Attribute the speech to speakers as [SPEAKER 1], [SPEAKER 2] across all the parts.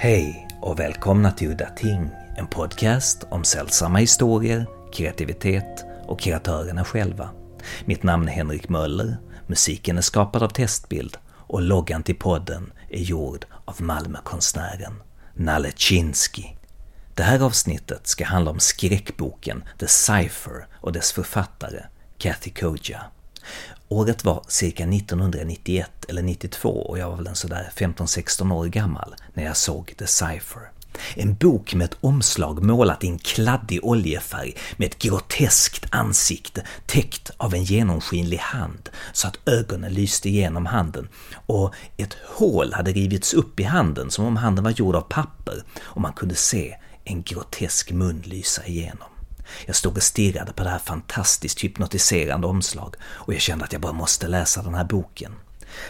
[SPEAKER 1] Hej och välkomna till Udda Ting, en podcast om sällsamma historier, kreativitet och kreatörerna själva. Mitt namn är Henrik Möller, musiken är skapad av Testbild och loggan till podden är gjord av Malmökonstnären Nalle Chinsky. Det här avsnittet ska handla om skräckboken The Cypher och dess författare Kathy Koja. Året var cirka 1991 eller 92 och jag var väl en sådär 15-16 år gammal när jag såg The Cipher. En bok med ett omslag målat i en kladdig oljefärg med ett groteskt ansikte täckt av en genomskinlig hand så att ögonen lyste igenom handen och ett hål hade rivits upp i handen som om handen var gjord av papper och man kunde se en grotesk mun lysa igenom. Jag stod och stirrade på det här fantastiskt hypnotiserande omslag och jag kände att jag bara måste läsa den här boken.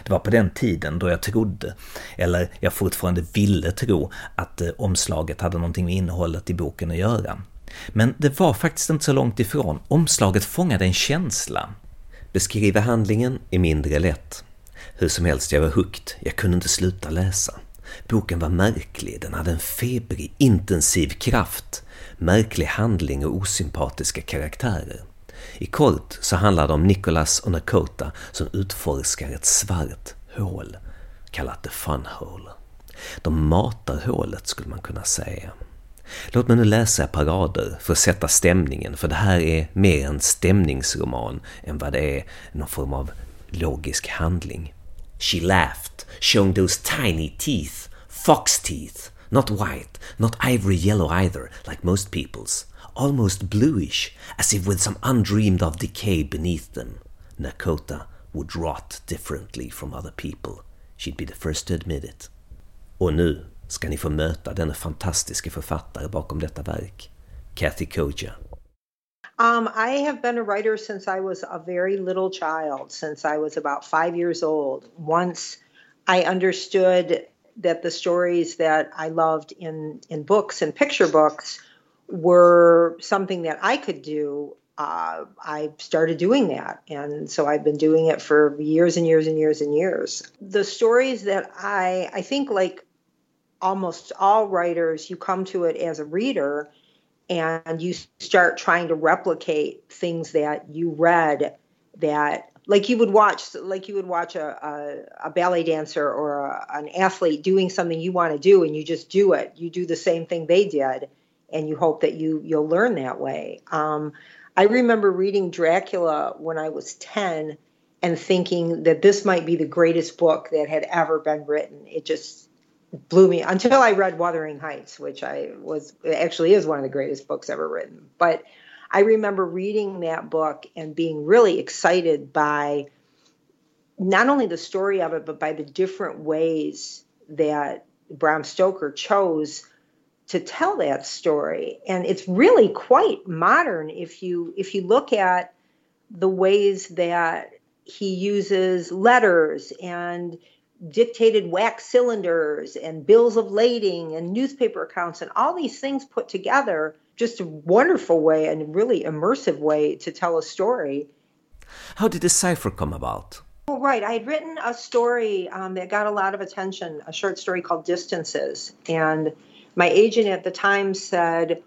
[SPEAKER 1] Det var på den tiden då jag trodde, eller jag fortfarande ville tro, att eh, omslaget hade någonting med innehållet i boken att göra. Men det var faktiskt inte så långt ifrån. Omslaget fångade en känsla. Beskriva handlingen är mindre lätt. Hur som helst, jag var hooked. Jag kunde inte sluta läsa. Boken var märklig, den hade en febrig, intensiv kraft, märklig handling och osympatiska karaktärer. I Colt så handlar det om Nicholas och Nakota som utforskar ett svart hål, kallat The Fun Hole. De matar hålet skulle man kunna säga. Låt mig nu läsa ett par rader för att sätta stämningen, för det här är mer en stämningsroman än vad det är någon form av logisk handling. She laughed, showing those tiny teeth, fox teeth, not white, not ivory yellow either, like most people's, almost bluish, as if with some undreamed of decay beneath them. Nakota would rot differently from other people. She'd be the first to admit it. Och nu ska ni få möta denna fantastiska författare bakom detta verk, Kathe Koja.
[SPEAKER 2] Um, I have been a writer since I was a very little child, since I was about five years old. Once I understood that the stories that I loved in, in books and picture books were something that I could do, uh, I started doing that. And so I've been doing it for years and years and years and years. The stories that I, I think, like almost all writers, you come to it as a reader and you start trying to replicate things that you read that like you would watch like you would watch a, a, a ballet dancer or a, an athlete doing something you want to do and you just do it. You do the same thing they did and you hope that you you'll learn that way. Um, i remember reading dracula when i was 10 and thinking that this might be the greatest book that had ever been written. It just blew me until i read wuthering heights which i was actually is one of the greatest books ever written. But I remember reading that book and being really excited by not only the story of it, but by the different ways that Bram Stoker chose to tell that story. And it's really quite modern if you if you look at the ways that he uses letters and dictated wax cylinders and bills of lading and newspaper accounts and all these things put together just a wonderful way and really immersive way to tell a story.
[SPEAKER 1] How did the cipher come about?
[SPEAKER 2] Oh, right. I had written a story um, that got a lot of attention, a short story called Distances. And my agent at the time said,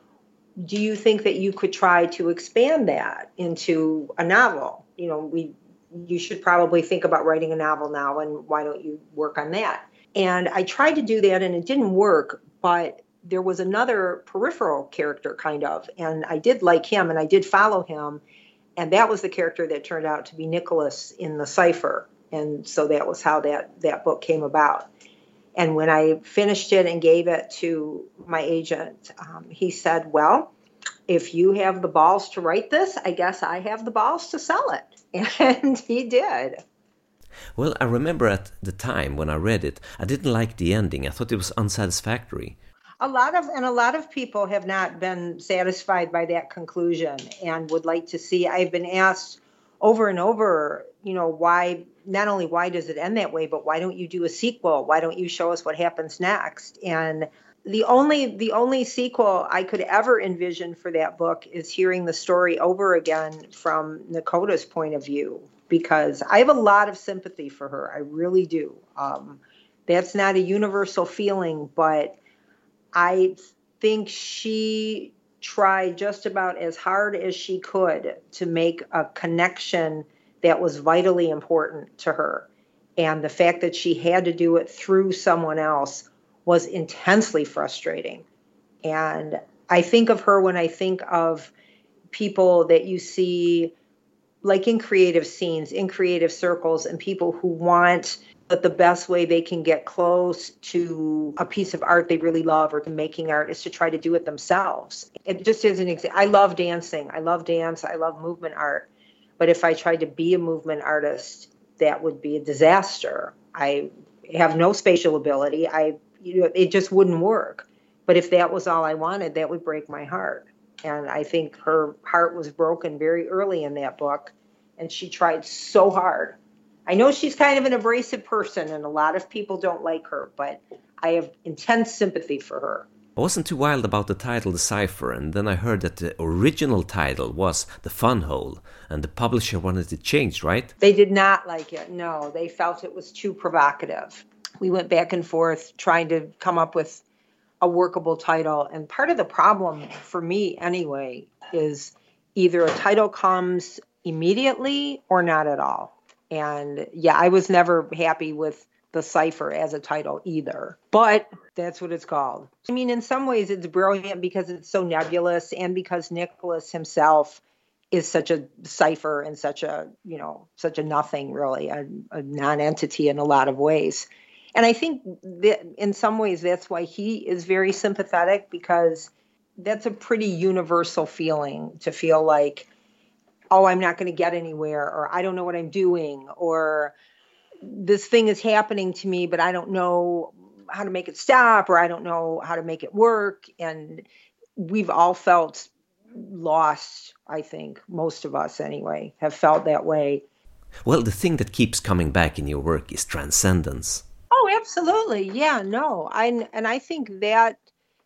[SPEAKER 2] Do you think that you could try to expand that into a novel? You know, we you should probably think about writing a novel now and why don't you work on that? And I tried to do that and it didn't work, but there was another peripheral character kind of and i did like him and i did follow him and that was the character that turned out to be nicholas in the cipher and so that was how that that book came about. And when i finished it and gave it to my agent um, he said well if you have the balls to write this i guess i have the balls to sell it. And he did.
[SPEAKER 1] Well i remember at the time when i read it i didn't like the ending. I thought it was unsatisfactory
[SPEAKER 2] a lot of and a lot of people have not been satisfied by that conclusion and would like to see i've been asked over and over you know why not only why does it end that way but why don't you do a sequel? Why don't you show us what happens next? And the only the only sequel i could ever envision for that book is hearing the story over again from nakota's point of view because i have a lot of sympathy for her. I really do. Um, that's not a universal feeling but I think she tried just about as hard as she could to make a connection that was vitally important to her. And the fact that she had to do it through someone else was intensely frustrating. And I think of her when I think of people that you see, like in creative scenes, in creative circles, and people who want but the best way they can get close to a piece of art they really love or to making art is to try to do it themselves. It just is an example. I love dancing. I love dance. I love movement art. But if I tried to be a movement artist, that would be a disaster. I have no spatial ability. I you know, it just wouldn't work. But if that was all I wanted, that would break my heart. And I think her heart was broken very early in that book. And she tried so hard. I know she's kind of an abrasive person, and a lot of people don't like her, but I have intense sympathy for her.
[SPEAKER 1] I wasn't too wild about the title The Cipher, and then I heard that the original title was The Fun Hole, and the publisher wanted it changed, right?
[SPEAKER 2] They did not like it, no. They felt it was too provocative. We went back and forth trying to come up with a workable title. And part of the problem for me, anyway, is either a title comes immediately or not at all. And yeah, I was never happy with the cipher as a title either. But that's what it's called. I mean, in some ways, it's brilliant because it's so nebulous and because Nicholas himself is such a cipher and such a, you know, such a nothing really, a, a non entity in a lot of ways. And I think that in some ways that's why he is very sympathetic because that's a pretty universal feeling to feel like, oh, I'm not going to get anywhere, or I don't know what I'm doing, or this thing is happening to me, but I don't know how to make it stop, or I don't know how to make it work. And we've all felt lost, I think, most of us anyway, have felt that way.
[SPEAKER 1] Well, the thing that keeps coming back in your work is transcendence.
[SPEAKER 2] Oh, absolutely. Yeah, no. I and I think that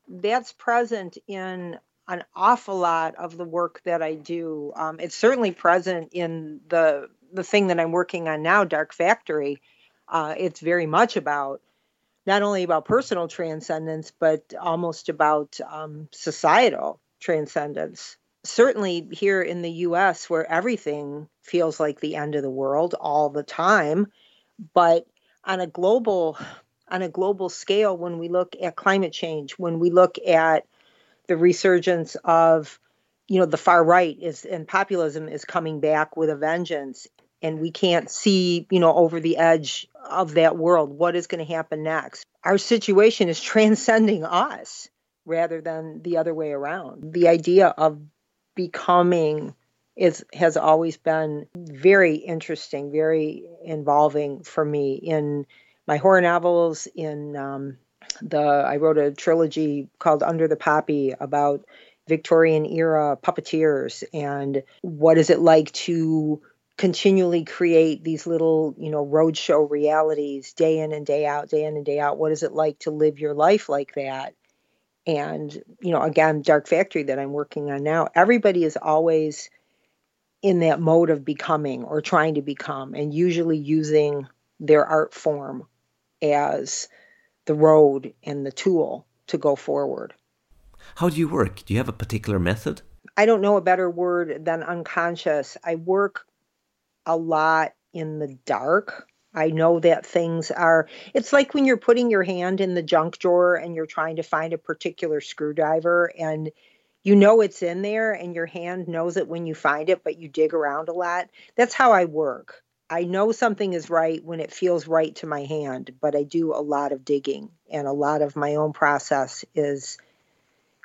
[SPEAKER 2] that's present in an awful lot of the work that I do. Um, it's certainly present in the the thing that I'm working on now, Dark Factory. Uh, it's very much about not only about personal transcendence, but almost about um, societal transcendence. Certainly here in the U.S., where everything feels like the end of the world all the time, but on a global on a global scale when we look at climate change when we look at the resurgence of you know the far right is and populism is coming back with a vengeance. And we can't see you know over the edge of that world. What is going to happen next? Our situation is transcending us rather than the other way around. The idea of becoming is has always been very interesting, very involving for me in my horror novels. In um, the I wrote a trilogy called Under the Poppy about Victorian era puppeteers and what is it like to continually create these little, you know, roadshow realities day in and day out, day in and day out. What is it like to live your life like that? And, you know, again, Dark Factory that I'm working on now, everybody is always in that mode of becoming or trying to become, and usually using their art form as the road and the tool to go forward.
[SPEAKER 1] How do you work? Do you have a particular method?
[SPEAKER 2] I don't know a better word than unconscious. I work a lot in the dark. I know that things are, it's like when you're putting your hand in the junk drawer and you're trying to find a particular screwdriver and you know it's in there and your hand knows it when you find it, but you dig around a lot. That's how I work. I know something is right when it feels right to my hand, but I do a lot of digging and a lot of my own process is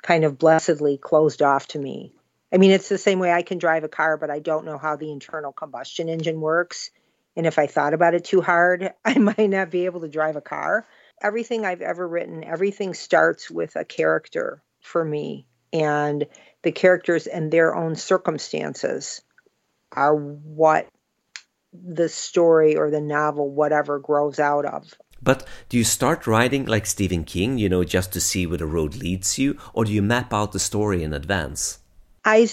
[SPEAKER 2] kind of blessedly closed off to me. I mean, it's the same way I can drive a car, but I don't know how the internal combustion engine works. And if I thought about it too hard, I might not be able to drive a car. Everything I've ever written, everything starts with a character for me and the characters and their own circumstances are what the story or the novel, whatever, grows out of.
[SPEAKER 1] But do you start writing like Stephen King, you know, just to see where the road leads you, or do you map out the story in advance?
[SPEAKER 2] I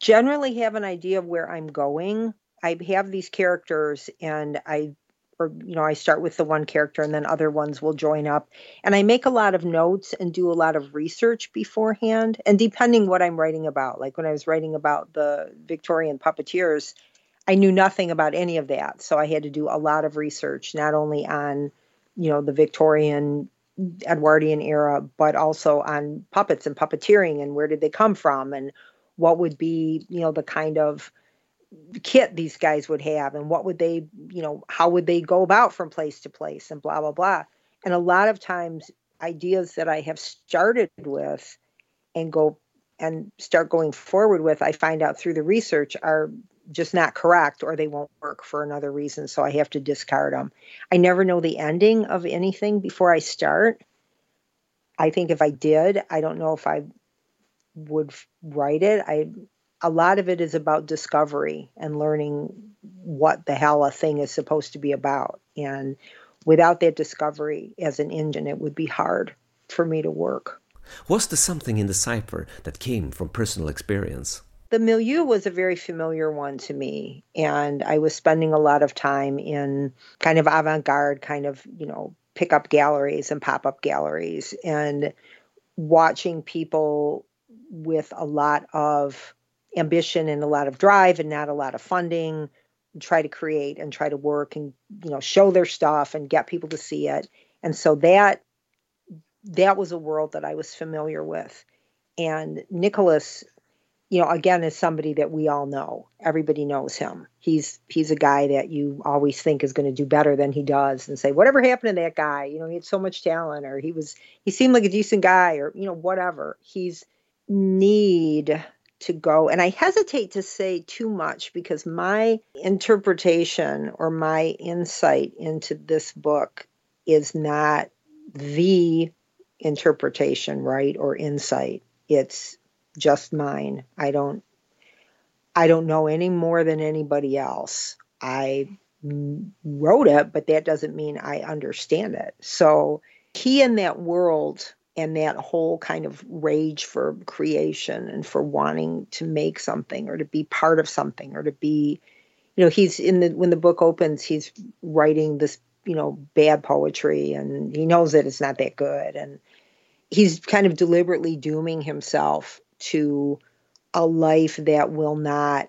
[SPEAKER 2] generally have an idea of where I'm going. I have these characters and I or you know i start with the one character and then other ones will join up and i make a lot of notes and do a lot of research beforehand and depending what i'm writing about like when i was writing about the victorian puppeteers i knew nothing about any of that. So i had to do a lot of research not only on you know the victorian edwardian era but also on puppets and puppeteering and where did they come from and what would be you know the kind of kit these guys would have and what would they you know how would they go about from place to place and blah blah blah. And a lot of times ideas that i have started with and go and start going forward with i find out through the research are just not correct or they won't work for another reason so i have to discard them i never know the ending of anything before i start i think if i did i don't know if i would write it i a lot of it is about discovery and learning what the hell a thing is supposed to be about. And without that discovery as an engine, it would be hard for me to work.
[SPEAKER 1] Was there something in the cipher that came from personal experience?
[SPEAKER 2] The milieu was a very familiar one to me. And I was spending a lot of time in kind of avant garde, kind of, you know, pick up galleries and pop up galleries and watching people with a lot of ambition and a lot of drive and not a lot of funding try to create and try to work and you know show their stuff and get people to see it and so that that was a world that i was familiar with and nicholas you know again is somebody that we all know everybody knows him he's he's a guy that you always think is going to do better than he does and say whatever happened to that guy you know he had so much talent or he was he seemed like a decent guy or you know whatever he's need to go. And I hesitate to say too much because my interpretation or my insight into this book is not the interpretation, right, or insight. It's just mine. I don't I don't know any more than anybody else. I wrote it, but that doesn't mean I understand it. So he in that world and that whole kind of rage for creation and for wanting to make something or to be part of something or to be you know he's in the when the book opens he's writing this you know bad poetry and he knows that it's not that good and he's kind of deliberately dooming himself to a life that will not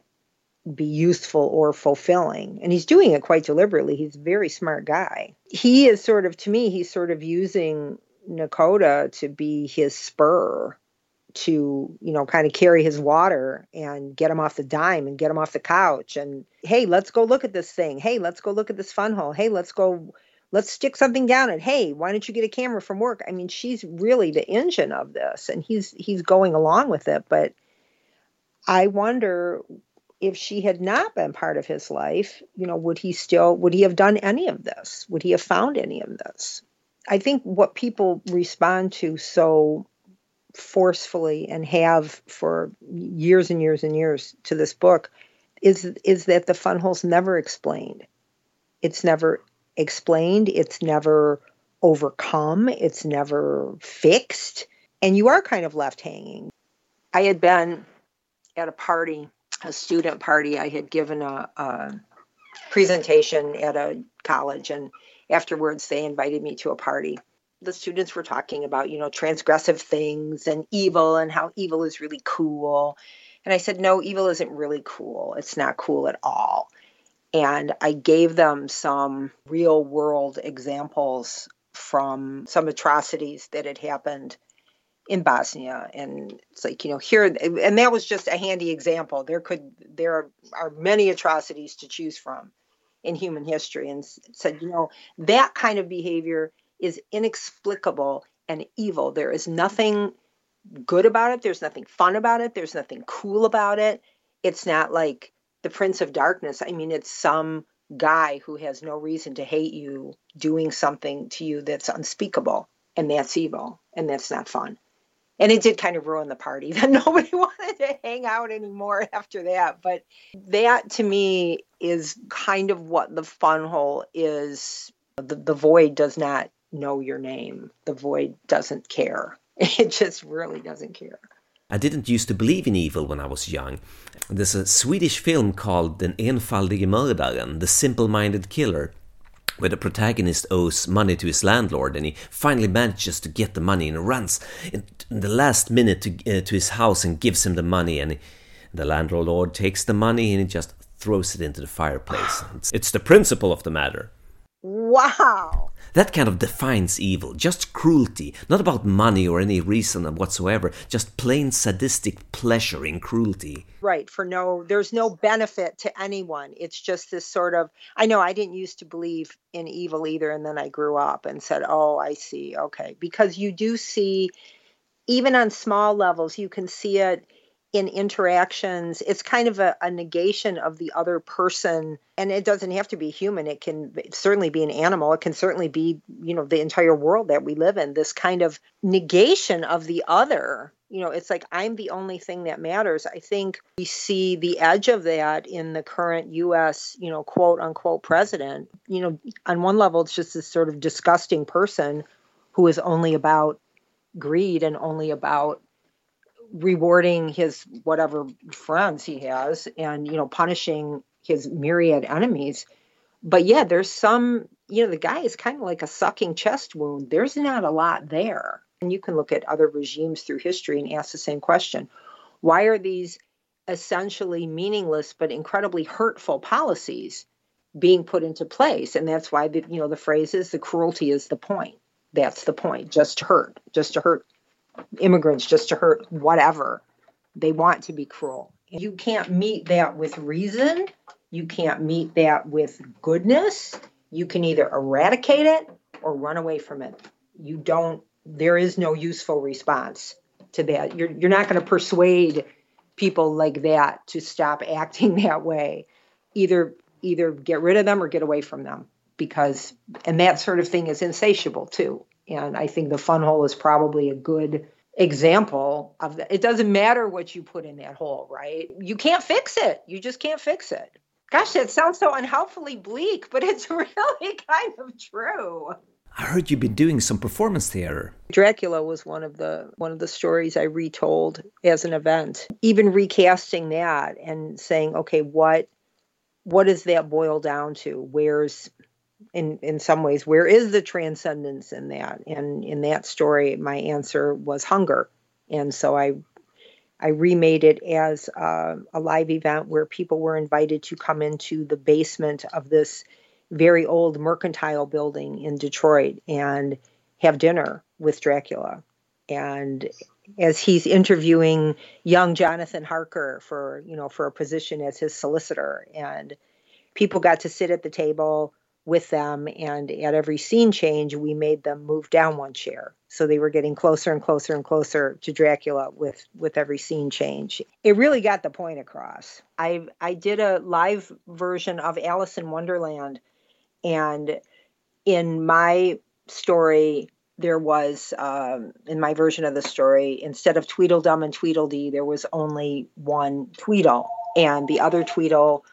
[SPEAKER 2] be useful or fulfilling. And he's doing it quite deliberately. He's a very smart guy. He is sort of, to me, he's sort of using Nakota to be his spur to, you know, kind of carry his water and get him off the dime and get him off the couch. And hey, let's go look at this thing. Hey, let's go look at this fun hole. Hey, let's go, let's stick something down. And hey, why don't you get a camera from work? I mean, she's really the engine of this, and he's he's going along with it. But I wonder if she had not been part of his life, you know, would he still would he have done any of this? Would he have found any of this? I think what people respond to so forcefully and have for years and years and years to this book is is that the fun hole's never explained. It's never explained, it's never overcome, it's never fixed, and you are kind of left hanging. I had been at a party, a student party. I had given a, a presentation at a college and afterwards they invited me to a party the students were talking about you know transgressive things and evil and how evil is really cool and i said no evil isn't really cool it's not cool at all and i gave them some real world examples from some atrocities that had happened in Bosnia and it's like you know here and that was just a handy example there could there are many atrocities to choose from in human history and said, you know, that kind of behavior is inexplicable and evil. There is nothing good about it. There's nothing fun about it. There's nothing cool about it. It's not like the Prince of Darkness. I mean, it's some guy who has no reason to hate you doing something to you that's unspeakable. And that's evil. And that's not fun and it did kind of ruin the party that nobody wanted to hang out anymore after that but that to me is kind of what the fun hole is the, the void does not know your name the void doesn't care it just really doesn't care
[SPEAKER 1] I didn't used to believe in evil when I was young. There's a Swedish film called Den enfaldige mördaren, The Simple-Minded Killer,
[SPEAKER 3] where the protagonist owes money to his landlord and he finally manages to get the money and runs in, the last minute to, uh, to his house and gives him the money and the landlord takes the money and he just throws it into the fireplace. It's, it's the principle of the matter.
[SPEAKER 2] Wow.
[SPEAKER 3] That kind of defines evil, just cruelty, not about money or any reason whatsoever, just plain sadistic pleasure in cruelty.
[SPEAKER 2] Right, for no, there's no benefit to anyone. It's just this sort of, I know I didn't used to believe in evil either, and then I grew up and said, oh, I see, okay. Because you do see, even on small levels, you can see it in interactions it's kind of a, a, negation of the other person. And it doesn't have to be human. It can certainly be an animal. It can certainly be you know the entire world that we live in. This kind of negation of the other you know it's like i'm the only thing that matters. I think we see the edge of that in the current us you know quote unquote president. You know on one level it's just this sort of disgusting person who is only about greed and only about rewarding his whatever friends he has and you know punishing his myriad enemies. But yeah there's some you know the guy is kind of like a sucking chest wound. There's not a lot there. And you can look at other regimes through history and ask the same question. Why are these essentially meaningless but incredibly hurtful policies being put into place? And that's why the you know the phrase is the cruelty is the point. That's the point. Just hurt. Just to hurt immigrants just to hurt whatever. They want to be cruel. You can't meet that with reason. You can't meet that with goodness. You can either eradicate it or run away from it. You don't, there is no useful response to that. You're, you're not going to persuade people like that to stop acting that way. Either either get rid of them or get away from them because and that sort of thing is insatiable too and I think the fun hole is probably a good example of that. It doesn't matter what you put in that hole, right? You can't fix it. You just can't fix it. Gosh, that sounds so unhelpfully bleak, but it's really kind of true.
[SPEAKER 3] I heard you've been doing some performance theater.
[SPEAKER 2] Dracula was one of the one of the stories I retold as an event. Even recasting that and saying, okay, what what does that boil down to? Where's in in some ways where is the transcendence in that? And in that story my answer was hunger. And so i i remade it as a, a live event where people were invited to come into the basement of this very old mercantile building in detroit and have dinner with dracula. And as he's interviewing young jonathan harker for you know for a position as his solicitor and people got to sit at the table with them and at every scene change we made them move down one chair. So they were getting closer and closer and closer to dracula with with every scene change. It really got the point across. I i did a live version of alice in wonderland and in my story there was um, in my version of the story instead of tweedledum and tweedledee there was only one tweedle and the other tweedle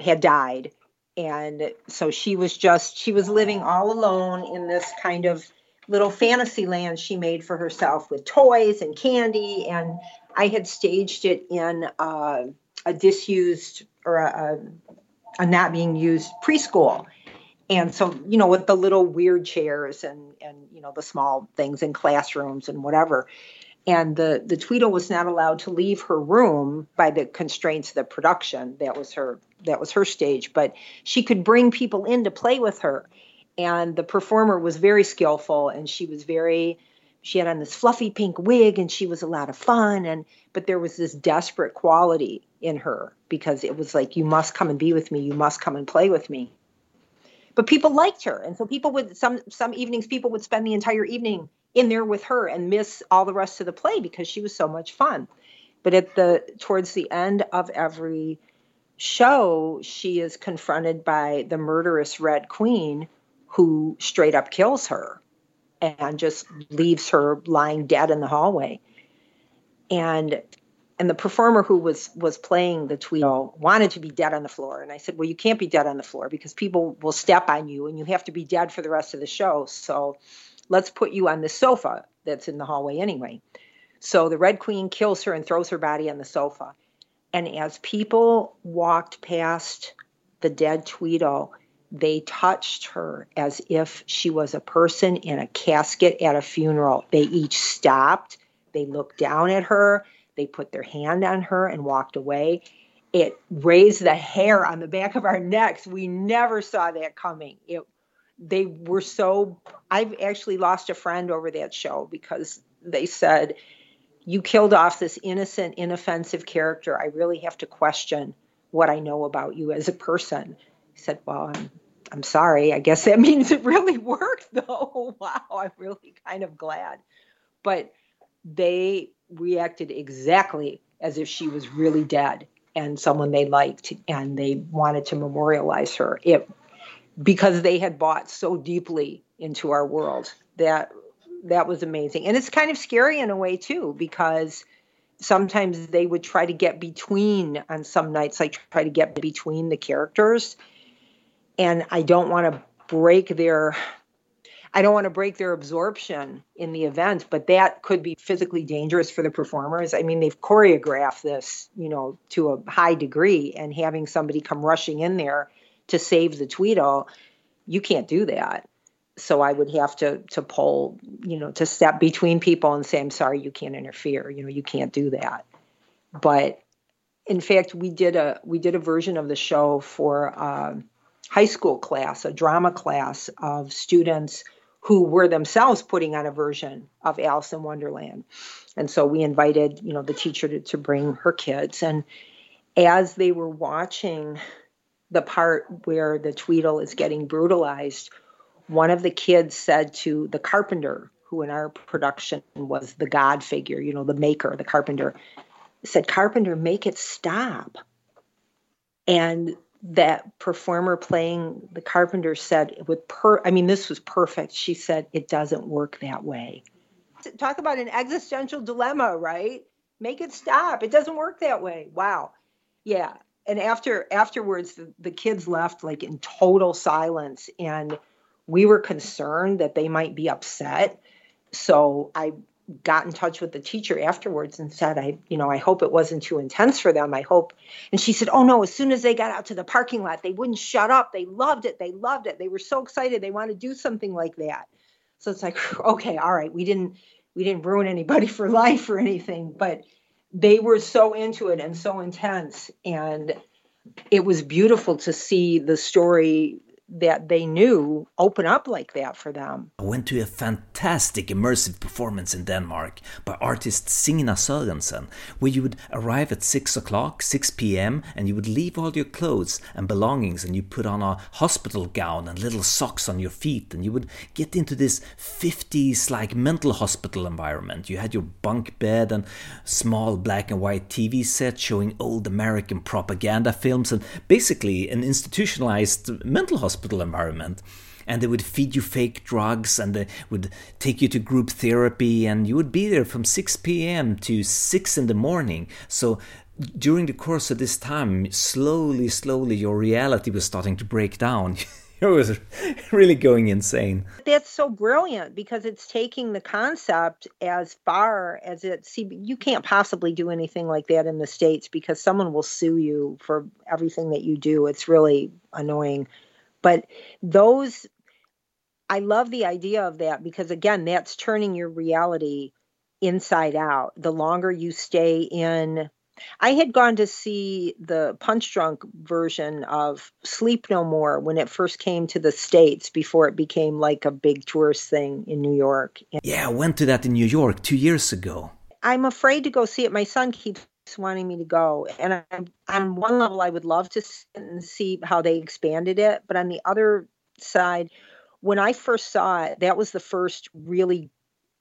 [SPEAKER 2] had died and so she was just she was living all alone in this kind of little fantasy land she made for herself with toys and candy. And i had staged it in a disused or a, a, not being used preschool. And so you know with the little weird chairs and and you know the small things in classrooms and whatever. And the the Tweedle was not allowed to leave her room by the constraints of the production. That was her that was her stage, but she could bring people in to play with her. And the performer was very skillful, and she was very she had on this fluffy pink wig, and she was a lot of fun. And but there was this desperate quality in her because it was like you must come and be with me, you must come and play with me. But people liked her, and so people would some some evenings people would spend the entire evening in there with her and miss all the rest of the play because she was so much fun. But at the towards the end of every show, she is confronted by the murderous Red Queen who straight up kills her and just leaves her lying dead in the hallway. And and the performer who was was playing the Tweedle wanted to be dead on the floor and i said well you can't be dead on the floor because people will step on you and you have to be dead for the rest of the show so let's put you on the sofa that's in the hallway anyway. So the Red Queen kills her and throws her body on the sofa. And as people walked past the dead Tweedle, they touched her as if she was a person in a casket at a funeral. They each stopped, they looked down at her, they put their hand on her and walked away. It raised the hair on the back of our necks. We never saw that coming. It they were so I've actually lost a friend over that show because they said you killed off this innocent inoffensive character. I really have to question what I know about you as a person. He said, Well, I'm I'm sorry. I guess that means it really worked though. wow, I'm really kind of glad. But they reacted exactly as if she was really dead and someone they liked and they wanted to memorialize her. It because they had bought so deeply into our world. That that was amazing. And it's kind of scary in a way too because sometimes they would try to get between on some nights I try to get between the characters and I don't want to break their I don't want to break their absorption in the event, but that could be physically dangerous for the performers. I mean, they've choreographed this, you know, to a high degree, and having somebody come rushing in there to save the Tweedle, you can't do that. So I would have to to pull, you know, to step between people and say, "I'm sorry, you can't interfere. You know, you can't do that." But in fact, we did a we did a version of the show for. Uh, high school class, a drama class of students who were themselves putting on a version of Alice in Wonderland. And so we invited, you know, the teacher to, to bring her kids. And as they were watching the part where the Tweedle is getting brutalized, one of the kids said to the carpenter, who in our production was the God figure, you know, the maker, the carpenter, said, Carpenter, make it stop. And that performer playing the carpenter said with per I mean this was perfect. She said it doesn't work that way. Talk about an existential dilemma, right? Make it stop. It doesn't work that way. Wow. Yeah. And after afterwards the, the kids left like in total silence and we were concerned that they might be upset. So I got in touch with the teacher afterwards and said, I, you know, I hope it wasn't too intense for them. I hope. And she said, Oh no, as soon as they got out to the parking lot, they wouldn't shut up. They loved it. They loved it. They were so excited. They want to do something like that. So it's like, okay, all right. We didn't, we didn't ruin anybody for life or anything, but they were so into it and so intense. And it was beautiful to see the story that they knew open up like that for them.
[SPEAKER 1] I went to a fantastic immersive performance in Denmark by artist Signa Sørensen, where you would arrive at 6 o'clock, 6 p.m., and you would leave all your clothes and belongings and you put on a hospital gown and little socks on your feet, and you would get into this 50s like mental hospital environment. You had your bunk bed and small black and white TV set showing old American propaganda films and basically an institutionalized mental hospital hospital environment and they would feed you fake drugs and they would take you to group therapy and you would be there from 6 p.m. to 6 in the morning. So during the course of this time, slowly, slowly, your reality was starting to break down. it was really going insane.
[SPEAKER 2] That's so brilliant because it's taking the concept as far as it. See, you can't possibly do anything like that in the states because someone will sue you for everything that you do. It's really annoying. But those, I love the idea of that because, again, that's turning your reality inside out. The longer you stay in, I had gone to see the Punchdrunk version of Sleep No More when it first came to the States before it became like a big tourist thing in New York.
[SPEAKER 1] Yeah, I went to that in New York two years ago.
[SPEAKER 2] I'm afraid to go see it. My son keeps wanting me to go. And I, on one level, I would love to see how they expanded it. But on the other side, when I first saw it, that was the first really,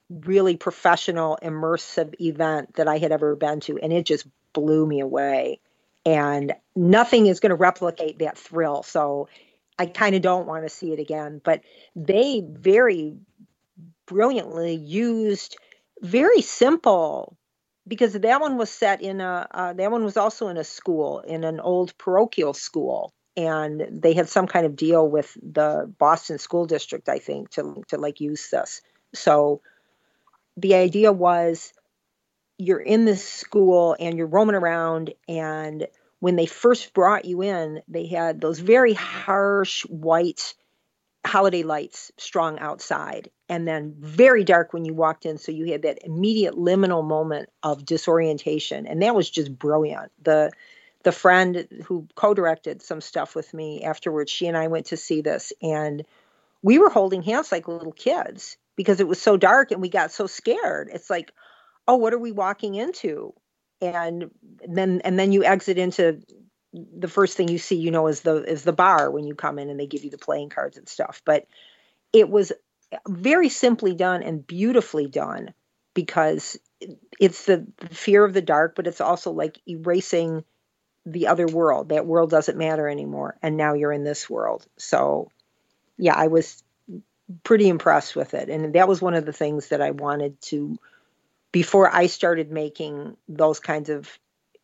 [SPEAKER 2] really professional, immersive event that I had ever been to. And it just blew me away. And nothing is going to replicate that thrill. So I kind of don't want to see it again. But they very brilliantly used very simple because that one was set in a uh, that one was also in a school in an old parochial school. And they had some kind of deal with the Boston school district I think to to like use this. So the idea was you're in this school and you're roaming around and when they first brought you in, they had those very harsh white holiday lights strong outside and then very dark when you walked in. So you had that immediate liminal moment of disorientation. And that was just brilliant. The the friend who co-directed some stuff with me afterwards she and I went to see this and we were holding hands like little kids because it was so dark and we got so scared. It's like oh what are we walking into? And then and then you exit into the first thing you see, you know, is the is the bar when you come in and they give you the playing cards and stuff. But it was very simply done and beautifully done because it's the, the fear of the dark, but it's also like erasing the other world. That world doesn't matter anymore, and now you're in this world. So, yeah, I was pretty impressed with it, and that was one of the things that I wanted to before I started making those kinds of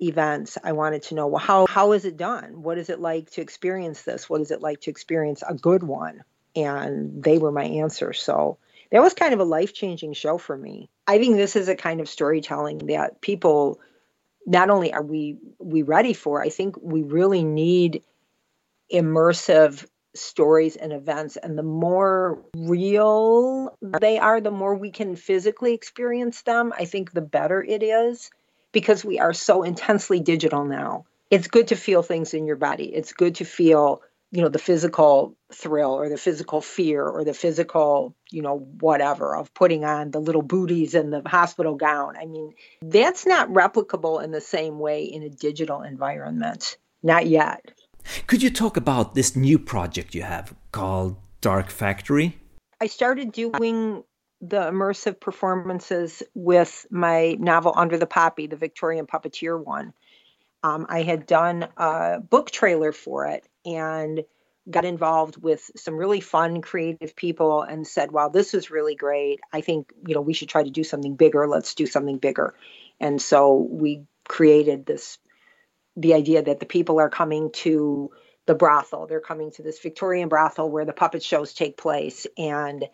[SPEAKER 2] events i wanted to know well how how is it done? What is it like to experience this? What is it like to experience a good one? And they were my answer. So that was kind of a life-changing show for me. I think this is a kind of storytelling that people not only are we we ready for i think we really need immersive stories and events. And the more real they are the more we can physically experience them. I think the better it is because we are so intensely digital now. It's good to feel things in your body. It's good to feel, you know, the physical thrill or the physical fear or the physical, you know, whatever of putting on the little booties and the hospital gown. I mean, that's not replicable in the same way in a digital environment. Not yet.
[SPEAKER 1] Could you talk about this new project you have called Dark Factory?
[SPEAKER 2] I started doing the immersive performances with my novel Under the Poppy, the Victorian puppeteer one. Um, I had done a book trailer for it and got involved with some really fun, creative people and said, "Wow, this is really great. I think you know we should try to do something bigger. Let's do something bigger." And so we created this the idea that the people are coming to the brothel. They're coming to this Victorian brothel where the puppet shows take place, and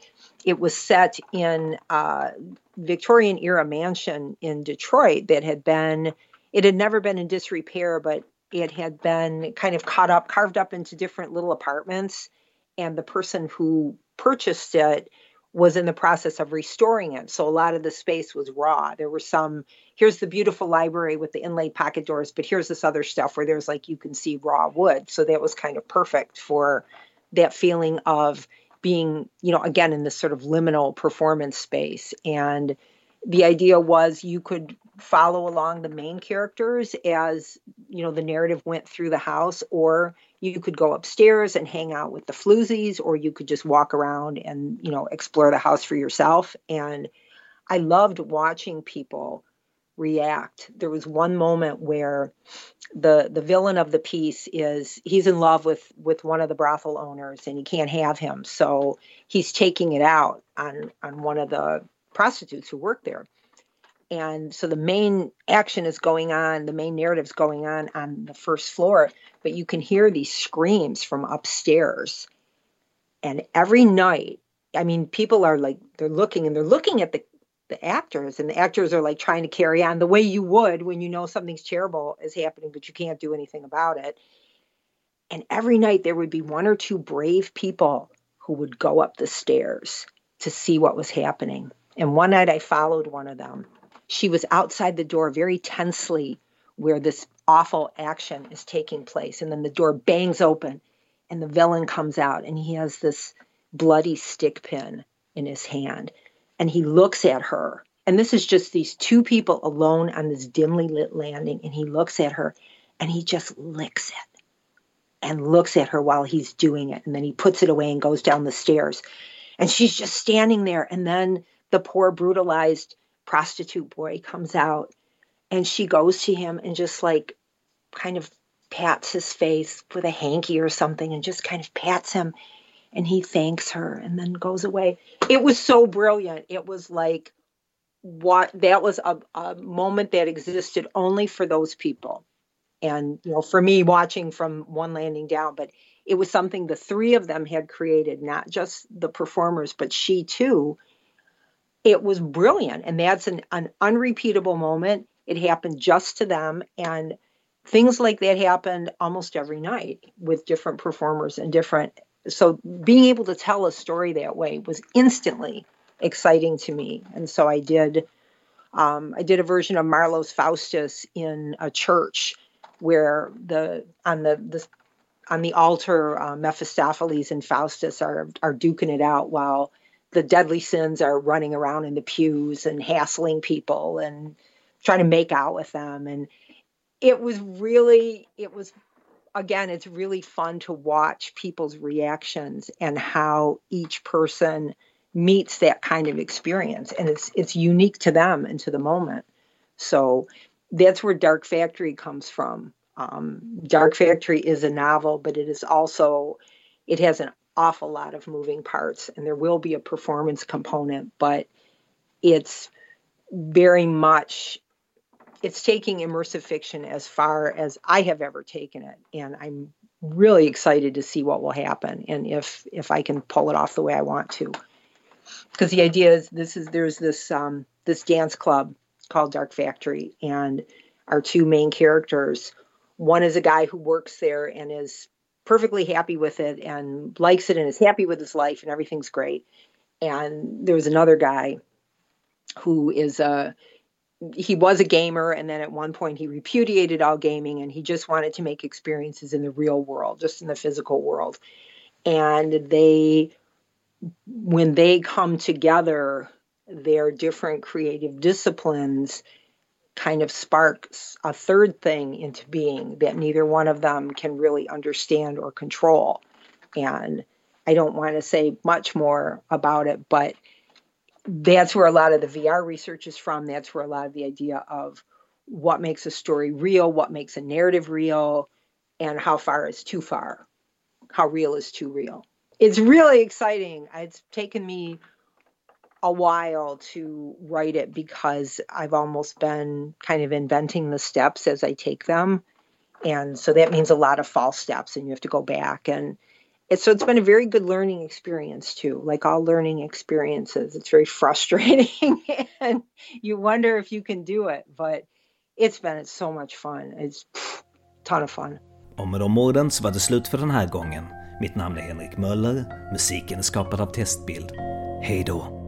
[SPEAKER 2] it was set in a Victorian era mansion in Detroit that had been. It had never been in disrepair, but it had been kind of cut up, carved up into different little apartments, and the person who purchased it was in the process of restoring it. So a lot of the space was raw. There were some, here's the beautiful library with the inlaid pocket doors, but here's this other stuff where there's like you can see raw wood. So that was kind of perfect for that feeling of being, you know, again in this sort of liminal performance space. And the idea was you could follow along the main characters as you know the narrative went through the house or you could go upstairs and hang out with the floozies or you could just walk around and you know explore the house for yourself. And i loved watching people react. There was one moment where the the villain of the piece is he's in love with with one of the brothel owners and he can't have him. So he's taking it out on on one of the prostitutes who work there and so the main action is going on the main narrative's going on on the first floor but you can hear these screams from upstairs. And every night i mean people are like they're looking and they're looking at the the actors and the actors are like trying to carry on the way you would when you know something's terrible is happening but you can't do anything about it. And every night there would be one or two brave people who would go up the stairs to see what was happening. And one night i followed one of them she was outside the door very tensely where this awful action is taking place. And then the door bangs open and the villain comes out and he has this bloody stick pin in his hand. And he looks at her. And this is just these two people alone on this dimly lit landing. And he looks at her and he just licks it and looks at her while he's doing it. And then he puts it away and goes down the stairs. And she's just standing there. And then the poor brutalized prostitute boy comes out and she goes to him and just like kind of pats his face with a hanky or something and just kind of pats him and he thanks her and then goes away. It was so brilliant. It was like what that was a, a moment that existed only for those people. And you know for me watching from one landing down but it was something the three of them had created not just the performers but she too it was brilliant. And that's an, an unrepeatable moment. It happened just to them. And things like that happened almost every night with different performers and different so being able to tell a story that way was instantly exciting to me. And so i did um, i did a version of marlowe's faustus in a church where the on the, the on the altar uh, mephistopheles and faustus are are duking it out while the deadly sins are running around in the pews and hassling people and trying to make out with them. And it was really it was again it's really fun to watch people's reactions and how each person meets that kind of experience. And it's it's unique to them and to the moment. So that's where dark factory comes from. Um, dark factory is a novel but it is also it has an awful lot of moving parts and there will be a performance component but it's very much it's taking immersive fiction as far as I have ever taken it, and I'm really excited to see what will happen and if if I can pull it off the way I want to. Because the idea is this is there's this um, this dance club called Dark Factory, and our two main characters. One is a guy who works there and is perfectly happy with it and likes it and is happy with his life and everything's great. And there was another guy who is a he was a gamer and then at one point he repudiated all gaming and he just wanted to make experiences in the real world just in the physical world and they when they come together their different creative disciplines kind of sparks a third thing into being that neither one of them can really understand or control and i don't want to say much more about it but that's where a lot of the VR research is from. That's where a lot of the idea of what makes a story real, what makes a narrative real, and how far is too far, how real is too real. It's really exciting. It's taken me a while to write it because I've almost been kind of inventing the steps as I take them. And so that means a lot of false steps, and you have to go back and so it's been a very good learning experience too like all learning experiences it's very frustrating and you wonder if you can do it but it's been it's so much fun it's pff, ton of fun
[SPEAKER 1] och med er de orden så var det slut för den här gången. Mitt namn är Henrik Möller, musiken är skapad av Testbild. Hej då!